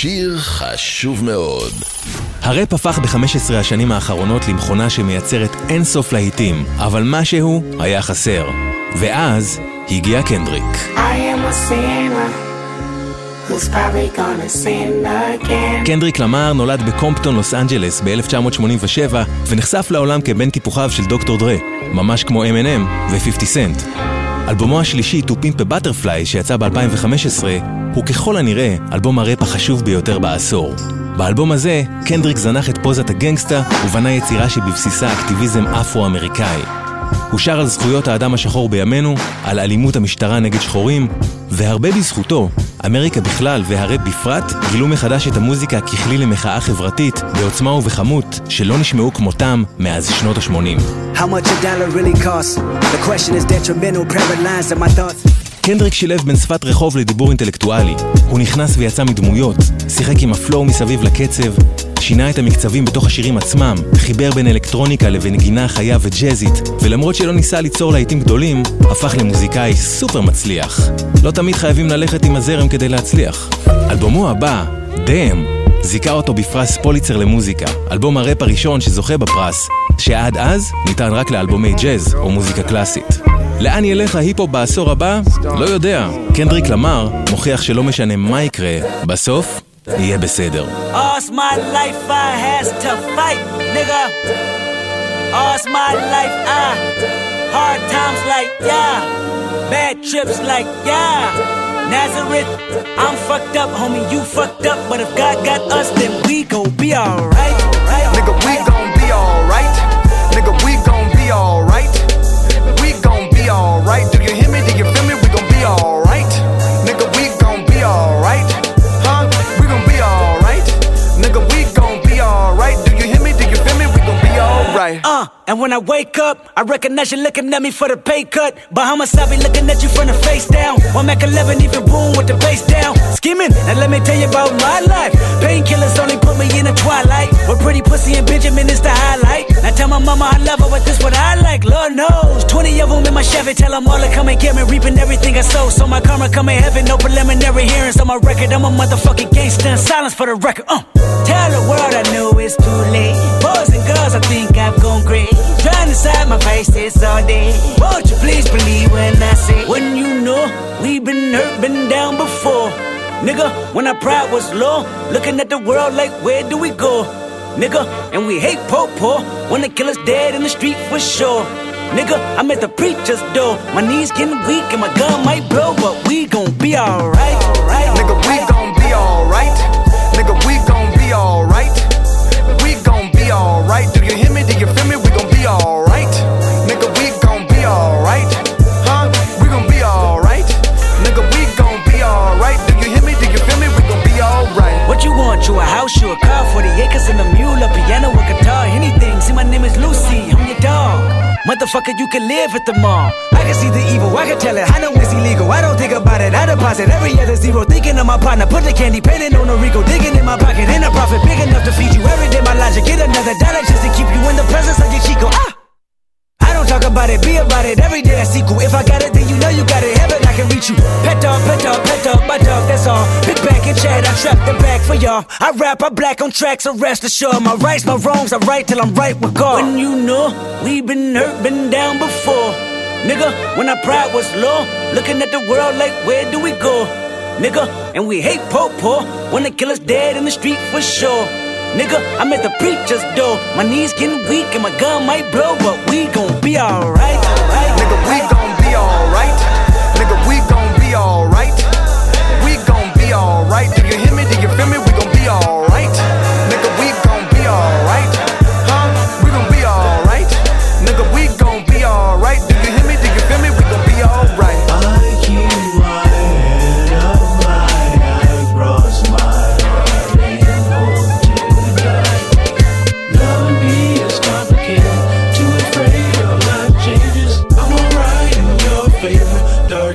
שיר חשוב מאוד. הראפ הפך ב-15 השנים האחרונות למכונה שמייצרת אין סוף להיטים, אבל משהו היה חסר. ואז הגיע קנדריק. קנדריק למר נולד בקומפטון, לוס אנג'לס ב-1987 ונחשף לעולם כבן טיפוחיו של דוקטור דרה, ממש כמו M&M ו-50 סנט. אלבומו השלישי, "To Pimp a Butterfly", שיצא ב-2015, הוא ככל הנראה אלבום הראפ החשוב ביותר בעשור. באלבום הזה, קנדריק זנח את פוזת הגנגסטה ובנה יצירה שבבסיסה אקטיביזם אפרו-אמריקאי. הוא שר על זכויות האדם השחור בימינו, על אלימות המשטרה נגד שחורים, והרבה בזכותו, אמריקה בכלל והראפ בפרט, גילו מחדש את המוזיקה ככלי למחאה חברתית, בעוצמה ובכמות, שלא נשמעו כמותם מאז שנות ה-80. קנדריק שילב בין שפת רחוב לדיבור אינטלקטואלי. הוא נכנס ויצא מדמויות, שיחק עם הפלואו מסביב לקצב, שינה את המקצבים בתוך השירים עצמם, חיבר בין אלקטרוניקה לבין גינה חיה וג'אזית, ולמרות שלא ניסה ליצור להיטים גדולים, הפך למוזיקאי סופר מצליח. לא תמיד חייבים ללכת עם הזרם כדי להצליח. אלבומו הבא, דאם, זיכה אותו בפרס פוליצר למוזיקה, אלבום הראפ הראשון שזוכה בפרס, שעד אז ניתן רק לאלבומי ג'אז או מוזיקה קלאסית. לאן ילך ההיפ-הופ בעשור הבא? לא יודע. קנדריק למר מוכיח שלא משנה מה יקרה, בסוף יהיה בסדר. All's my life I has to fight, nigga. All's my life I hard times like yeah, bad trips like yeah. Nazareth, I'm fucked up, homie, you fucked up, but if God got us, then we gon' be alright. Alright. Uh, and when I wake up, I recognize you looking at me for the pay cut. Bahamas, I be looking at you from the face down. One Mac 11, even boom with the bass down. Skimming, now let me tell you about my life. Painkillers only put me in the twilight. With pretty pussy and Benjamin is the highlight. Now tell my mama I love her, but this what I like. Lord knows. 20 of them in my Chevy, tell them all to come and get me. Reaping everything I sow. So my karma come in heaven, no preliminary hearings on my record. I'm a motherfucking gangster. Silence for the record. Uh. Tell the world I know it's too late. Boys Nigga, when our pride was low, looking at the world like, where do we go? Nigga, and we hate po po when the killer's dead in the street for sure. Nigga, I'm at the preacher's door. My knees getting weak and my gun might blow, but we gon' be alright. Right? Nigga, we gon' be alright. Nigga, we gon' be alright. Motherfucker, you can live at the mall. I can see the evil, I can tell it. I know it's illegal. I don't think about it. I deposit every other zero. Thinking of my partner, put the candy painting on a Rico. Digging in my pocket, in a profit big back for y'all. I rap, I black on tracks, so rest assured. My rights, my wrongs, I right till I'm right with God. When you know we been hurt, been down before. Nigga, when our pride was low, looking at the world like, where do we go? Nigga, and we hate po po when the killer's dead in the street for sure. Nigga, I'm at the preacher's door. My knees getting weak and my gun might blow, but we gon' be alright. Nigga, we gon' be alright.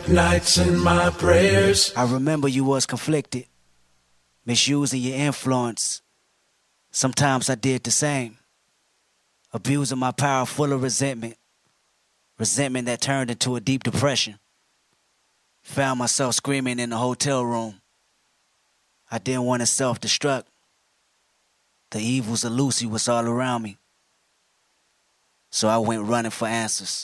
Dark nights and my prayers. I remember you was conflicted, misusing your influence. Sometimes I did the same, abusing my power full of resentment, resentment that turned into a deep depression. Found myself screaming in the hotel room. I didn't want to self destruct. The evils of Lucy was all around me. So I went running for answers.